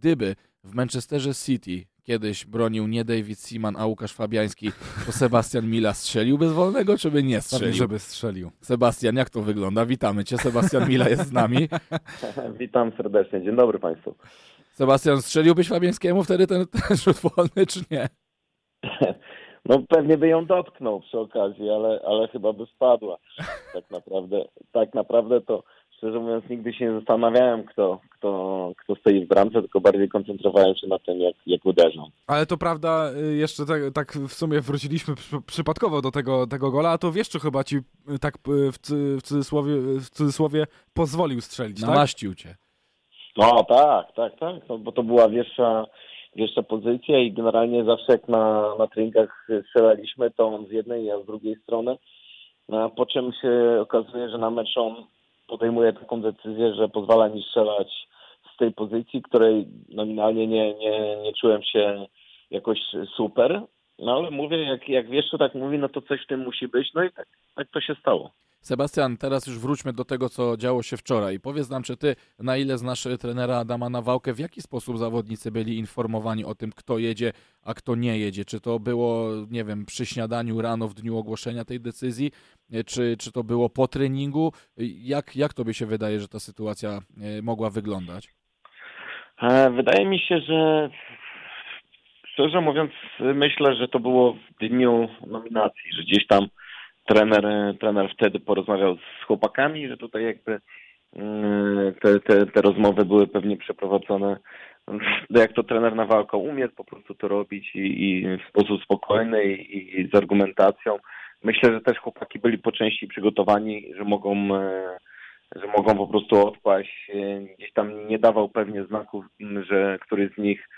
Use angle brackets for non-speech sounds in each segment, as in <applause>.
Gdyby w Manchesterze City kiedyś bronił nie David Seaman, a Łukasz Fabiański, to Sebastian Mila strzeliłby z wolnego, czy by nie strzelił? Żeby strzelił. Sebastian, jak to wygląda? Witamy Cię, Sebastian Mila jest z nami. <laughs> Witam serdecznie, dzień dobry Państwu. Sebastian, strzeliłbyś Fabiańskiemu wtedy ten, ten rzut wolny, czy nie? <laughs> No pewnie by ją dotknął przy okazji, ale, ale chyba by spadła. Tak naprawdę, tak naprawdę to szczerze mówiąc nigdy się nie zastanawiałem, kto, kto, kto stoi w bramce, tylko bardziej koncentrowałem się na tym, jak, jak uderzą. Ale to prawda, y, jeszcze tak, tak w sumie wróciliśmy przy, przypadkowo do tego, tego gola, a to wiesz, co chyba ci y, tak y, w, w, cudzysłowie, w cudzysłowie pozwolił strzelić, tak? Namaścił Cię. No tak, tak, tak, no, bo to była wieszcza, wieszcza pozycja i generalnie zawsze jak na, na treningach strzelaliśmy, to on z jednej, ja z drugiej strony, a po czym się okazuje, że na mecz on podejmuje taką decyzję, że pozwala mi strzelać z tej pozycji, której nominalnie nie, nie, nie czułem się jakoś super, no ale mówię, jak, jak wiesz, co tak mówi, no to coś w tym musi być, no i tak, tak to się stało. Sebastian, teraz już wróćmy do tego, co działo się wczoraj. Powiedz nam, czy ty, na ile znasz trenera Adama Nawałkę, w jaki sposób zawodnicy byli informowani o tym, kto jedzie, a kto nie jedzie? Czy to było, nie wiem, przy śniadaniu rano w dniu ogłoszenia tej decyzji, czy, czy to było po treningu? Jak, jak tobie się wydaje, że ta sytuacja e, mogła wyglądać? E, wydaje mi się, że szczerze mówiąc, myślę, że to było w dniu nominacji, że gdzieś tam trener, trener wtedy porozmawiał z chłopakami, że tutaj jakby mm, te, te, te rozmowy były pewnie przeprowadzone jak to trener na walkę umie po prostu to robić i, i w sposób spokojny i, i, z argumentacją. Myślę, że też chłopaki byli po części przygotowani, że mogą, e, że mogą po prostu odpaść. E, gdzieś tam nie dawał pewnie znaków, że któryś z nich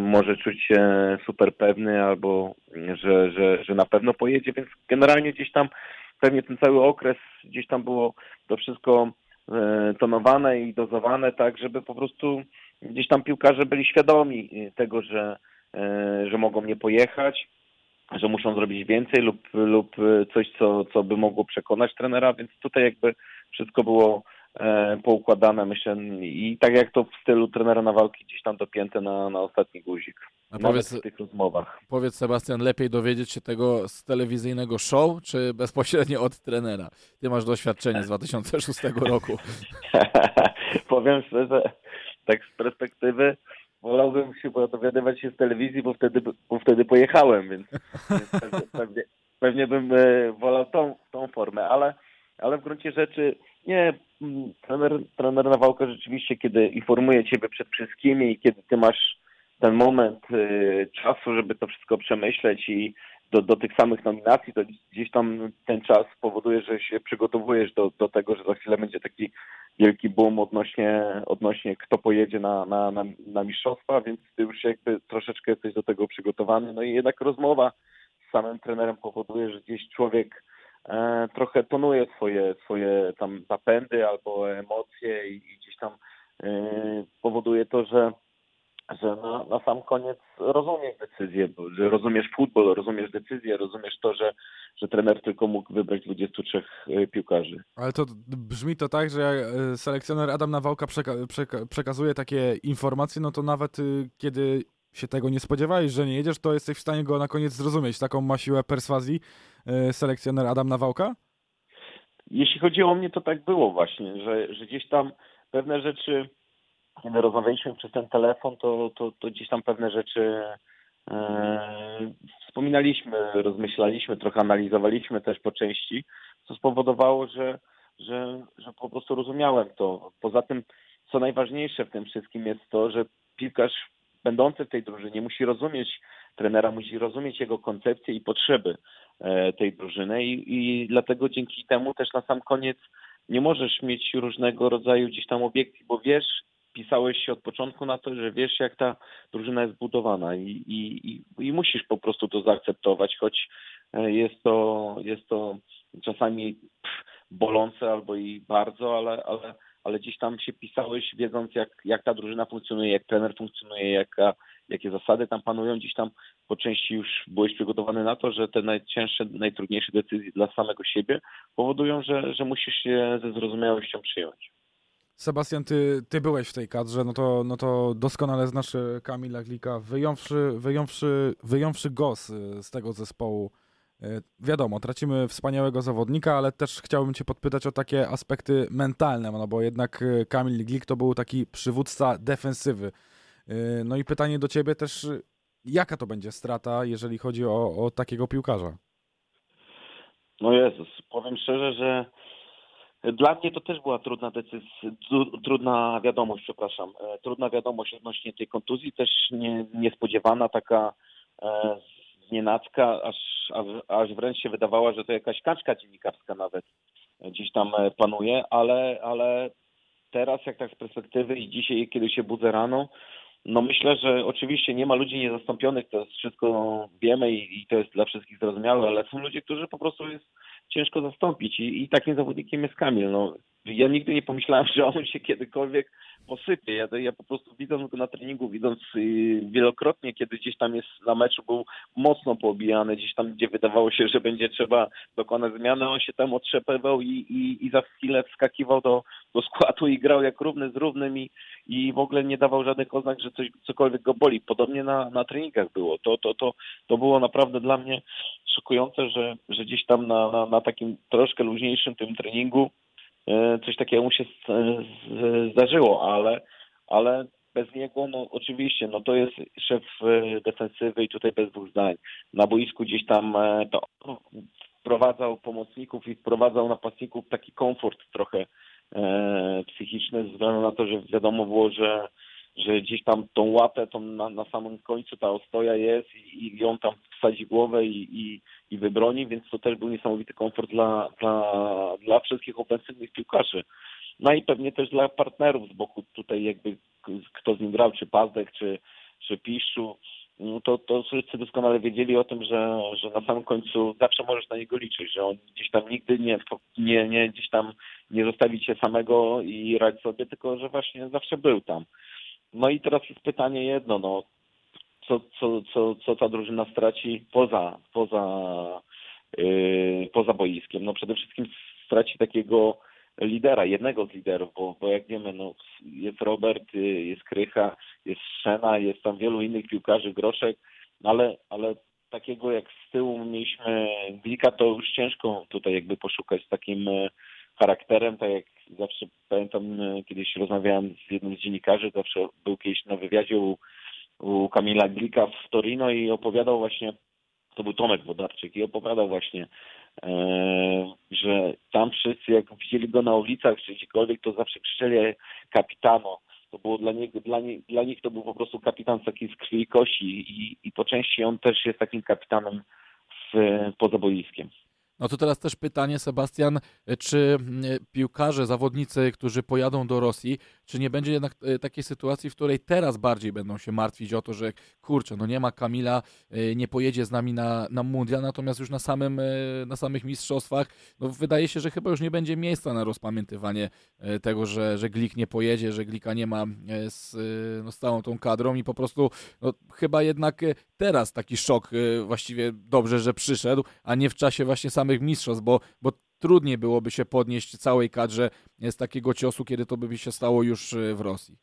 może czuć się super pewny albo że, że, że na pewno pojedzie, więc generalnie gdzieś tam pewnie ten cały okres gdzieś tam było to wszystko e, tonowane i dozowane tak, żeby po prostu gdzieś tam piłkarze byli świadomi tego, że, e, że mogą nie pojechać, że muszą zrobić więcej lub, lub coś, co, co by mogło przekonać trenera, więc tutaj jakby wszystko było E, poukładane, myślę, i tak jak to w stylu trenera na walki gdzieś tam dopięte na, na ostatni guzik. A powiedz, w tych rozmowach. Powiedz Sebastian, lepiej dowiedzieć się tego z telewizyjnego show, czy bezpośrednio od trenera? Ty masz doświadczenie z 2006 roku. <laughs> Powiem szczerze, tak z perspektywy wolałbym się dowiadywać się z telewizji, bo wtedy, bo wtedy pojechałem, więc, więc pewnie, pewnie, pewnie, bym e, wolał tą, tą formę, ale, ale w gruncie rzeczy nie, mm, trener, trener Nawałka rzeczywiście, kiedy informuje ciebie przed wszystkimi i kiedy ty masz ten moment y, czasu, żeby to wszystko przemyśleć i do, do tych samych nominacji, to gdzieś tam ten czas powoduje, że się przygotowujesz do, do tego, że za chwilę będzie taki wielki boom odnośnie, odnośnie kto pojedzie na, na, na, na mistrzostwa, więc ty już jakby troszeczkę jesteś do tego przygotowany. No i jednak rozmowa z samym trenerem powoduje, że gdzieś człowiek trochę tonuje swoje, swoje tam zapędy albo emocje i, i gdzieś tam e, powoduje to, że że na, na, sam koniec rozumiesz decyzję, że rozumiesz futbol, rozumiesz decyzję, rozumiesz to, że, że trener tylko mógł wybrać 23 e, piłkarzy. Ale to brzmi to tak, że selekcjoner Adam Nawałka przeka przeka przekazuje takie informacje, no to nawet y, kiedy się tego nie spodziewałeś, że nie jedziesz, to jesteś w stanie go na koniec zrozumieć. Taką ma siłę perswazji e, selekcjoner Adam Nawałka? Jeśli chodzi o mnie, to tak było właśnie, że, że gdzieś tam pewne rzeczy, kiedy rozmawialiśmy przez ten telefon, to, to, to gdzieś tam pewne rzeczy e, wspominaliśmy, rozmyślaliśmy, trochę analizowaliśmy też po części, co spowodowało, że, że, że po prostu rozumiałem to. Poza tym, co najważniejsze w tym wszystkim jest to, że piłkarz będący w tej drużynie musi rozumieć trenera, musi rozumieć jego koncepcję i potrzeby e, tej drużyny i, i dlatego dzięki temu też na sam koniec nie możesz mieć różnego rodzaju gdzieś tam obiekcji, bo wiesz, pisałeś się od początku na to, że wiesz, jak ta drużyna jest budowana i, i, i, i musisz po prostu to zaakceptować, choć e, jest to, jest to czasami bolące albo i bardzo, ale, ale ale gdzieś tam się pisałeś, wiedząc jak, jak ta drużyna funkcjonuje, jak trener funkcjonuje, jaka, jakie zasady tam panują, gdzieś tam po części już byłeś przygotowany na to, że te najcięższe, najtrudniejsze decyzje dla samego siebie powodują, że, że musisz się ze zrozumiałością przyjąć. Sebastian, ty, ty byłeś w tej kadrze, no to, no to doskonale znasz e, Kamila Glika, wyjąwszy, wyjąwszy, wyjąwszy go z, z tego zespołu. E, wiadomo, tracimy wspaniałego zawodnika, ale też chciałbym cię podpytać o takie aspekty mentalne, no bo jednak e, Kamil Glik to był taki przywódca defensywy. No i pytanie do ciebie też, jaka to będzie strata, jeżeli chodzi o, o takiego piłkarza? No Jezus, powiem szczerze, że dla mnie to też była trudna decyzja, trudna wiadomość, przepraszam, e, trudna wiadomość odnośnie tej kontuzji, też nie, niespodziewana, taka e, znienacka, aż, aż, aż wręcz się wydawała, że to jakaś kaczka dziennikarska nawet gdzieś tam e, panuje, ale, ale teraz jak tak z perspektywy i dzisiaj, kiedy się budzę rano, no myślę, że oczywiście nie ma ludzi niezastąpionych, to jest wszystko wiemy i, i to jest dla wszystkich zrozumiałe, ale są ludzie, którzy po prostu jest ciężko zastąpić i, i takim zawodnikiem jest Kamil. No, ja nigdy nie pomyślałem, że on się kiedykolwiek posypie. Ja, ja po prostu widząc go na treningu, widząc y, wielokrotnie, kiedy gdzieś tam jest na meczu był mocno poobijany, gdzieś tam, gdzie wydawało się, że będzie trzeba dokonać zmiany, on się tam otrzepywał i, i, i za chwilę wskakiwał do, do składu i grał jak równy z równym i, i w ogóle nie dawał żadnych oznak, że coś cokolwiek go boli. Podobnie na, na treningach było. To, to, to, to było naprawdę dla mnie szokujące, że, że gdzieś tam na, na, na takim troszkę luźniejszym tym treningu coś takiego mu się zdarzyło, ale, ale bez niego, no oczywiście, no to jest szef e, defensywy i tutaj bez dwóch zdań. Na boisku gdzieś tam e, to wprowadzał pomocników i wprowadzał napastników taki komfort trochę psychiczny, ze względu na to, że wiadomo było, że że gdzieś tam tą łapę tą na, na samym końcu ta ostoja jest i, i ją tam wsadzi głowę i, i, i wybroni, więc to też był niesamowity komfort dla, dla, dla wszystkich ofensywnych piłkarzy. No i pewnie też dla partnerów z boku tutaj jakby kto z nim grał, czy Pazdek, czy, czy Piszu, no to, to wszyscy doskonale wiedzieli o tym, że, że na samym końcu zawsze możesz na niego liczyć, że on gdzieś tam nigdy nie, nie, nie gdzieś tam nie zostawi cię samego i radź sobie, tylko że właśnie zawsze był tam. No i teraz jest pytanie jedno, no, co, co, co, co ta drużyna straci poza, poza, yy, poza boiskiem? No przede wszystkim straci takiego lidera, jednego z liderów, bo, bo jak wiemy, no, jest Robert, y, jest Krycha, jest Szena, jest tam wielu innych piłkarzy, Groszek, no ale, ale takiego jak z tyłu mieliśmy Glika, to już ciężko tutaj jakby poszukać takim y, charakterem, tak jak zawsze pamiętam, e, kiedyś rozmawiałem z jednym z dziennikarzy, zawsze był kiedyś na wywiadzie u, u Kamila Glika w Torino i opowiadał właśnie, to był Tomek Wodarczyk i opowiadał właśnie, e, że tam wszyscy jak widzieli go na ulicach czy gdziekolwiek, to zawsze krzyczeli kapitano. To było dla nich, dla, nie, dla nich to był po prostu kapitan taki z krwi i kości i, i po części on też jest takim kapitanem w, poza boiskiem. No to teraz też pytanie, Sebastian, czy piłkarze, zawodnicy, którzy pojadą do Rosji, czy nie będzie jednak e, takiej sytuacji, w której teraz bardziej będą się martwić o to, że kurczę, no nie ma Kamila, e, nie pojedzie z nami na, na mundial, natomiast już na, samym, e, na samych mistrzostwach, no wydaje się, że chyba już nie będzie miejsca na rozpamiętywanie tego, że, że Glik nie pojedzie, że Glika nie ma z, no, z całą tą kadrą i po prostu no, chyba jednak teraz taki szok właściwie dobrze, że przyszedł, a nie w czasie właśnie samych mistrzostw, bo, bo trudniej byłoby się podnieść całej kadrze z takiego ciosu, kiedy to by się stało już e, w Rosji.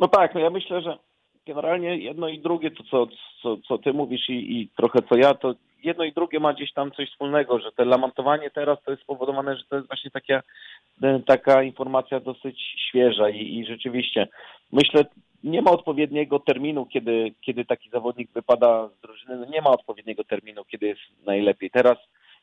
No tak, no ja myślę, że generalnie jedno i drugie, to co, co, co ty mówisz i, i trochę co ja, to jedno i drugie ma gdzieś tam coś wspólnego, że te lamentowanie teraz to jest spowodowane, że to jest właśnie taka, e, taka informacja dosyć świeża i, i rzeczywiście myślę, nie ma odpowiedniego terminu, kiedy, kiedy taki zawodnik wypada z drużyny, no nie ma odpowiedniego terminu, kiedy jest najlepiej. Teraz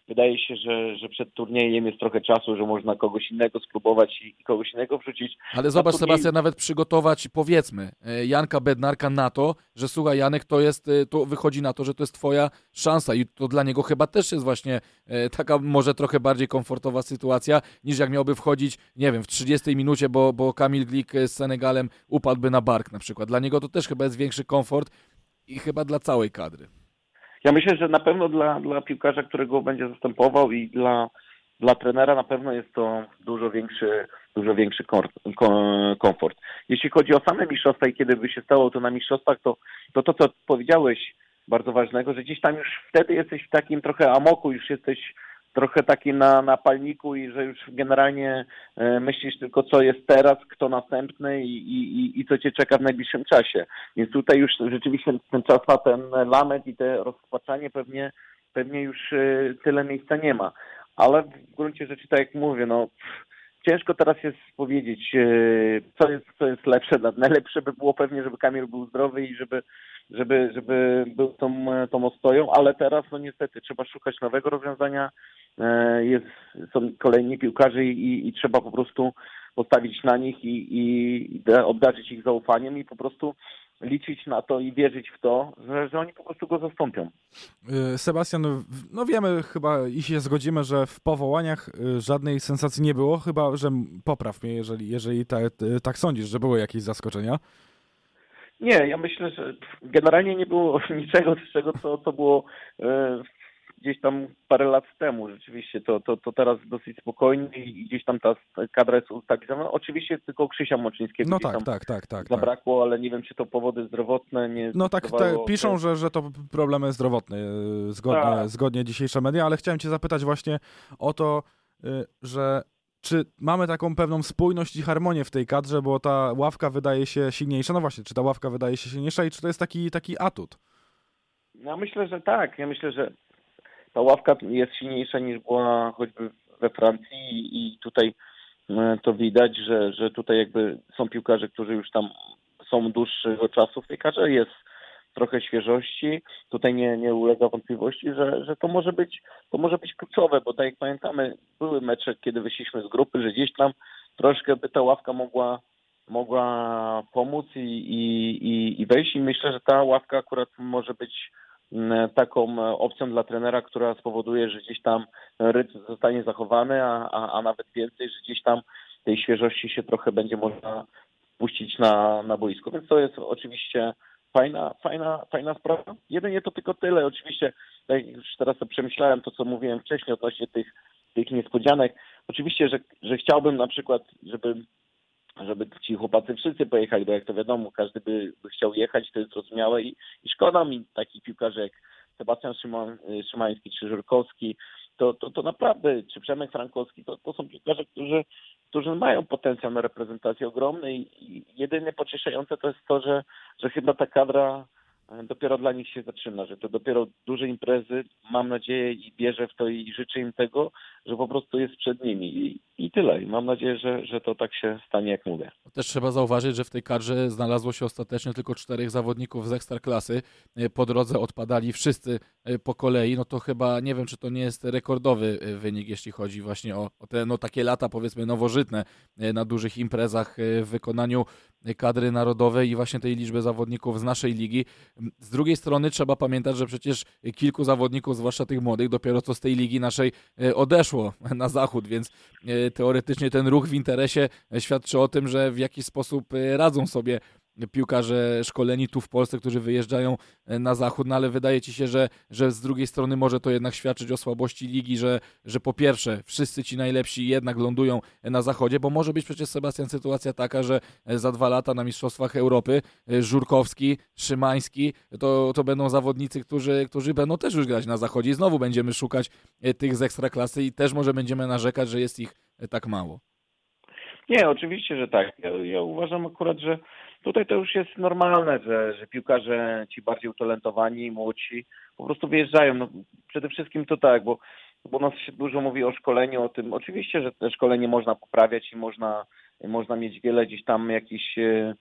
wydaje się, że, że przed turniejem jest trochę czasu, że można kogoś innego spróbować i, kogoś innego wrzucić. Ale zobacz, turniej... Sebastian, nawet przygotować, powiedzmy, e, Janka Bednarka na to, że słuchaj, Janek, to jest, e, to wychodzi na to, że to jest twoja szansa i to dla niego chyba też jest właśnie e, taka może trochę bardziej komfortowa sytuacja, niż jak miałby wchodzić, nie wiem, w 30 minucie, bo, bo Kamil Glik z Senegalem upadłby na bark na przykład. Dla niego to też chyba jest większy komfort i chyba dla całej kadry. Ja myślę, że na pewno dla, dla piłkarza, którego będzie zastępował i dla, dla trenera na pewno jest to dużo większy, dużo większy komfort. Jeśli chodzi o same mistrzostwa i kiedy by się stało to na mistrzostwach, to to, to co powiedziałeś bardzo ważnego, że gdzieś tam już wtedy jesteś w takim trochę amoku, już jesteś trochę taki na, na palniku i że już generalnie e, myślisz tylko co jest teraz, kto następny i, i, i co cię czeka w najbliższym czasie. Więc tutaj już rzeczywiście ten czas na ten lament i te rozpaczanie pewnie, pewnie już e, tyle miejsca nie ma. Ale w gruncie rzeczy, tak jak mówię, no ciężko teraz jest powiedzieć, e, co jest, co jest lepsze. Najlepsze by było pewnie, żeby Kamil był zdrowy i żeby, żeby, żeby był tą, tą ostoją, ale teraz no niestety trzeba szukać nowego rozwiązania. E, jest, są kolejni piłkarze i, i trzeba po prostu postawić na nich i, i obdarzyć ich zaufaniem i po prostu liczyć na to i wierzyć w to, że, że oni po prostu go zastąpią. Y, Sebastian, no wiemy chyba i się zgodzimy, że w powołaniach y, żadnej sensacji nie było, chyba że popraw mnie, jeżeli, jeżeli ta, tak sądzisz, że były jakieś zaskoczenia. Nie, ja myślę, że generalnie nie było <laughs> niczego, z czego co, co było gdzieś tam parę lat temu. Rzeczywiście to, to, to teraz dosyć spokojnie i gdzieś tam ta kadra jest ustabilizowana. Oczywiście tylko Krzysia Moczyńskiego no tak, tak, tak, tak, zabrakło, tak. ale nie wiem, czy to powody zdrowotne nie No tak, te, piszą, że, że to problemy zdrowotne, e, zgodnie, tak. zgodnie dzisiejsze media, ale chciałem cię zapytać właśnie o to, e, że czy mamy taką pewną spójność i harmonię w tej kadrze, bo ta ławka wydaje się silniejsza. No właśnie, czy ta ławka wydaje się silniejsza i czy to jest taki, taki atut? Ja myślę, że tak. Ja myślę, że ta ławka jest silniejsza niż była choćby we Francji i tutaj e, to widać, że, że tutaj jakby są piłkarze, którzy już tam są dłuższego czasu w tej kadrze. Jest trochę świeżości. Tutaj nie, nie ulega wątpliwości, że, że to może być to może być kluczowe, bo tak jak pamiętamy, były mecze, kiedy wyszliśmy z grupy, że gdzieś tam troszkę by ta ławka mogła mogła pomóc i, i, i, i wejść i myślę, że ta ławka akurat może być taką opcją dla trenera, która spowoduje, że gdzieś tam rytm zostanie zachowany, a, a, a nawet więcej, że gdzieś tam tej świeżości się trochę będzie można puścić na, na boisko. Więc to jest oczywiście fajna, fajna, fajna sprawa. Jedynie to tylko tyle. Oczywiście, tak już teraz to przemyślałem to, co mówiłem wcześniej odnośnie tych, tych niespodzianek. Oczywiście, że, że chciałbym na przykład, żeby żeby ci chłopacy wszyscy pojechali, bo jak to wiadomo, każdy by, chciał jechać, to jest zrozumiałe i, i szkoda mi takich piłkarzy jak Sebastian Szyman, Szymański czy Żurkowski, to, to, to naprawdę, czy Przemek Frankowski, to, to są piłkarze, którzy, którzy mają potencjał na reprezentację ogromny i, i jedyne pocieszające to jest to, że, że chyba ta kadra dopiero dla nich się zaczyna, że to dopiero duże imprezy, mam nadzieję i wierzę w to i życzę im tego, że po prostu jest przed nimi i, i tyle. I mam nadzieję, że, że to tak się stanie, jak mówię. Też trzeba zauważyć, że w tej kadrze znalazło się ostatecznie tylko czterech zawodników z ekstraklasy. E, po drodze odpadali wszyscy e, po kolei. No to chyba, nie wiem, czy to nie jest rekordowy e, wynik, jeśli chodzi właśnie o, o te no, takie lata, powiedzmy, nowożytne na dużych imprezach w wykonaniu kadry narodowej i właśnie tej liczby zawodników z naszej ligi. Z drugiej strony trzeba pamiętać, że przecież kilku zawodników, zwłaszcza tych młodych, dopiero co z tej ligi naszej odeszło <laughs> na zachód, więc teoretycznie ten ruch w interesie świadczy o tym, że w jakiś sposób e, radzą sobie piłkarze szkoleni tu w Polsce, którzy wyjeżdżają e, na zachód, no ale wydaje ci się, że, że z drugiej strony może to jednak świadczyć o słabości ligi, że, że po pierwsze wszyscy ci najlepsi jednak lądują na zachodzie, bo może być przecież Sebastian sytuacja taka, że e, za dwa lata na Mistrzostwach Europy Żurkowski, Szymański to, to będą zawodnicy, którzy, którzy będą też już grać na zachodzie i znowu będziemy szukać tych z ekstraklasy i też może będziemy narzekać, że jest ich tak mało. Nie, oczywiście, że tak. Ja, ja, uważam akurat, że tutaj to już jest normalne, że, że piłkarze ci bardziej utalentowani, młodsi po prostu wyjeżdżają. No, przede wszystkim to tak, bo, bo nas się dużo mówi o szkoleniu, o tym. Oczywiście, że te szkolenie można poprawiać i można, można mieć wiele gdzieś tam jakichś e,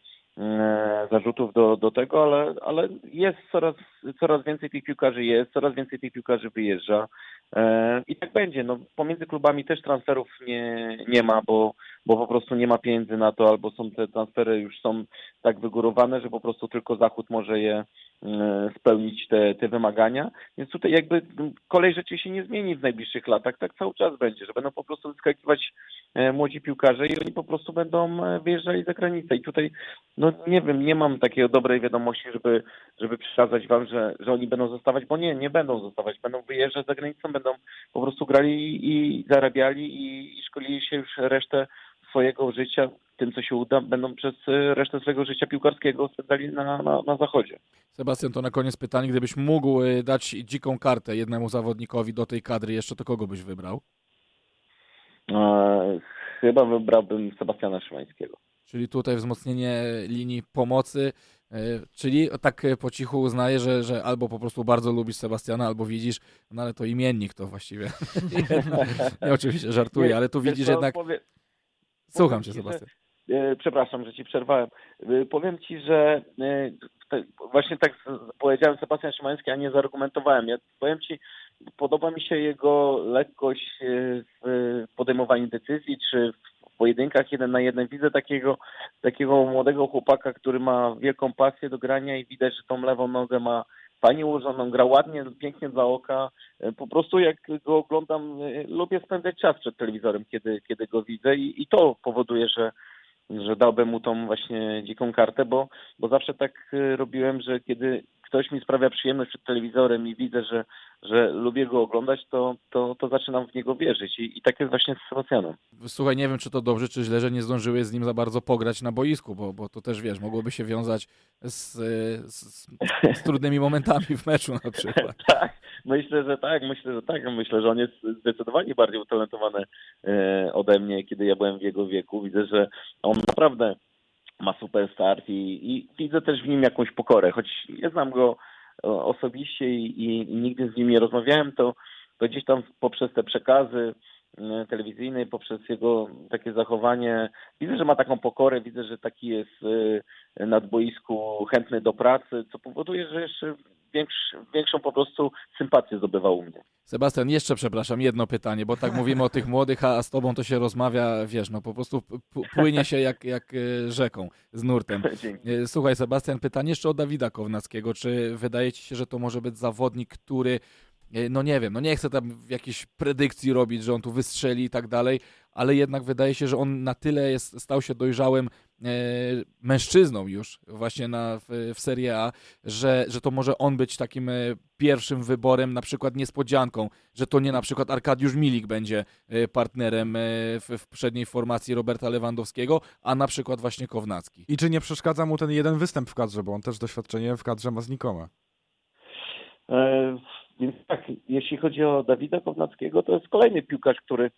zarzutów do, do tego, ale, ale jest coraz, coraz więcej tych piłkarzy jest, coraz więcej tych piłkarzy wyjeżdża. E, I tak będzie. No, pomiędzy klubami też transferów nie, nie ma, bo, bo po prostu nie ma pieniędzy na to, albo są te transfery już są tak wygórowane, że po prostu tylko Zachód może je e, spełnić te, te wymagania. Więc tutaj jakby kolej rzeczy się nie zmieni w najbliższych latach. Tak cały czas będzie, że będą po prostu wyskakiwać e, młodzi piłkarze i oni po prostu będą wyjeżdżali za granicę. I tutaj, no nie wiem, nie mam takiej dobrej wiadomości, żeby, żeby przekazać wam, że, że oni będą zostawać, bo nie, nie będą zostawać. Będą wyjeżdżać za granicę, będą po prostu grali i zarabiali i, i szkolili się już resztę swojego życia, tym co się uda, będą przez resztę swojego życia piłkarskiego spędzali na, na, na zachodzie. Sebastian, to na koniec pytanie, gdybyś mógł dać dziką kartę jednemu zawodnikowi do tej kadry jeszcze, to kogo byś wybrał? E, chyba wybrałbym Sebastiana Szymańskiego. Czyli tutaj wzmocnienie linii pomocy, e, czyli tak po cichu uznaję, że, że albo po prostu bardzo lubisz Sebastiana, albo widzisz, no ale to imiennik to właściwie. <laughs> Nie, oczywiście żartuję, ale tu widzisz jednak... Powie... Słucham cię, Sebastian. E, przepraszam, że ci przerwałem. E, powiem ci, że właśnie tak powiedziałem Sebastian Szymański, a nie zaargumentowałem. Ja powiem ci, podoba mi się jego lekkość w podejmowaniu decyzji, czy w pojedynkach jeden na jeden. Widzę takiego, takiego młodego chłopaka, który ma wielką pasję do grania i widać, że tą lewą nogę ma fajnie ułożoną, gra ładnie, pięknie dla oka. Po prostu jak go oglądam, lubię spędzać czas przed telewizorem, kiedy, kiedy go widzę i, i to powoduje, że, że dałbym mu tą właśnie dziką kartę, bo, bo zawsze tak robiłem, że kiedy ktoś mi sprawia przyjemność przed telewizorem i widzę, że, że lubię go oglądać, to, to, to zaczynam w niego wierzyć. I, I tak jest właśnie z Sebastianem. Słuchaj, nie wiem, czy to dobrze, czy źle, że nie zdążyłeś z nim za bardzo pograć na boisku, bo, bo to też, wiesz, mogłoby się wiązać z, z, z trudnymi momentami w meczu na przykład. <laughs> tak, myślę, że tak, myślę, że tak. Myślę, że on jest zdecydowanie bardziej utalentowany e, ode mnie, kiedy ja byłem w jego wieku. Widzę, że on naprawdę ma super start i, i widzę też w nim jakąś pokorę, choć ja znam go osobiście i, i, i nigdy z nim nie rozmawiałem, to, to gdzieś tam poprzez te przekazy e, telewizyjne, poprzez jego takie zachowanie, widzę, że ma taką pokorę, widzę, że taki jest e, na boisku chętny do pracy, co powoduje, że jeszcze większ, większą po prostu sympatię zdobywał u mnie. Sebastian, jeszcze przepraszam, jedno pytanie, bo tak mówimy o tych młodych, a z tobą to się rozmawia, wiesz, no po prostu płynie się jak, jak e, rzeką, z nurtem. Dzięki. <laughs> Słuchaj, Sebastian, pytanie jeszcze o Dawida Kownackiego. Czy wydaje ci się, że to może być zawodnik, który no nie wiem, no nie chcę tam jakiejś predykcji robić, że on tu wystrzeli i tak dalej, ale jednak wydaje się, że on na tyle jest, stał się dojrzałym e, mężczyzną już właśnie na, w, w Serie A, że, że to może on być takim e, pierwszym wyborem, na przykład niespodzianką, że to nie na przykład Arkadiusz Milik będzie e, partnerem e, w, w przedniej formacji Roberta Lewandowskiego, a na przykład właśnie Kownacki. I czy nie przeszkadza mu ten jeden występ w kadrze, bo on też doświadczenie w kadrze ma znikome? Więc tak, jeśli chodzi o Dawida Kownackiego, to jest kolejny piłkarz, który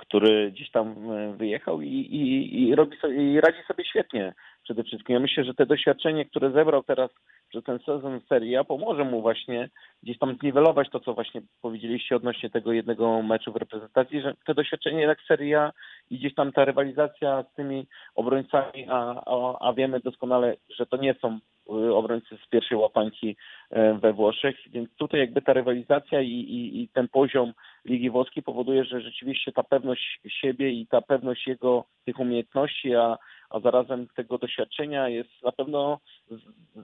który gdzieś tam e, wyjechał i, i, i, robi sobie, i radzi sobie świetnie przede wszystkim. Ja myślę, że te doświadczenie, które zebrał teraz przez ten sezon Serie A pomoże mu właśnie gdzieś tam zniwelować to, co właśnie powiedzieliście odnośnie tego jednego meczu w reprezentacji, że te doświadczenie jednak Serie A i gdzieś tam ta rywalizacja z tymi obrońcami, a, a, a wiemy doskonale, że to nie są y, obrońcy z pierwszej łapanki e, we Włoszech, więc tutaj jakby ta rywalizacja i, i, i ten poziom Ligi Włoskiej powoduje, że rzeczywiście ta pewność siebie i ta pewność jego tych umiejętności, a, a zarazem tego doświadczenia jest na pewno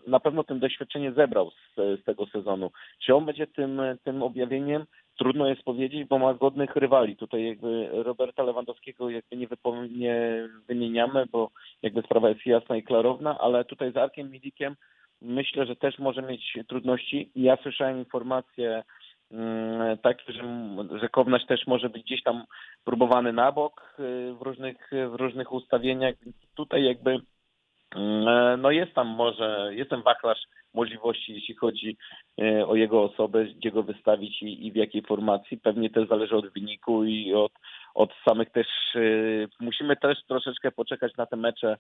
na pewno tym doświadczenie zebrał z, z tego sezonu. Czy on będzie tym, tym objawieniem? Trudno jest powiedzieć, bo ma godnych rywali. Tutaj jakby Roberta Lewandowskiego jakby nie, nie wymieniamy, bo jakby sprawa jest jasna i klarowna, ale tutaj z Arkiem Milikiem myślę, że też może mieć trudności. Ja słyszałem informacje Mm, tak, że, że też może być gdzieś tam próbowany na bok y, w różnych, w różnych ustawieniach. Tutaj jakby mm, no jest tam może, jest ten wachlarz możliwości, jeśli chodzi y, o jego osobę, gdzie go wystawić i, i w jakiej formacji. Pewnie też zależy od wyniku i od, od samych też, y, musimy też troszeczkę poczekać na te mecze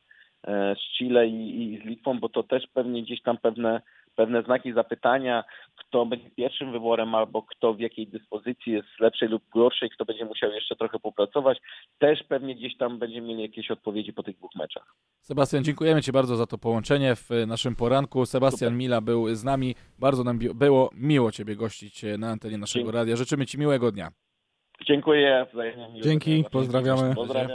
z Chile i, i z Litwą, bo to też pewnie gdzieś tam pewne pewne znaki zapytania, kto będzie pierwszym wyborem albo kto w jakiej dyspozycji jest lepszej lub gorszej, kto będzie musiał jeszcze trochę popracować. Też pewnie gdzieś tam będziemy mieli jakieś odpowiedzi po tych dwóch meczach. Sebastian, dziękujemy Ci bardzo za to połączenie w naszym poranku. Sebastian Super. Mila był z nami. Bardzo nam było miło Ciebie gościć na antenie naszego Dzięki. radia. Życzymy Ci miłego dnia. Dziękuję. Dzięki, pozdrawiamy. Pozdrawiam.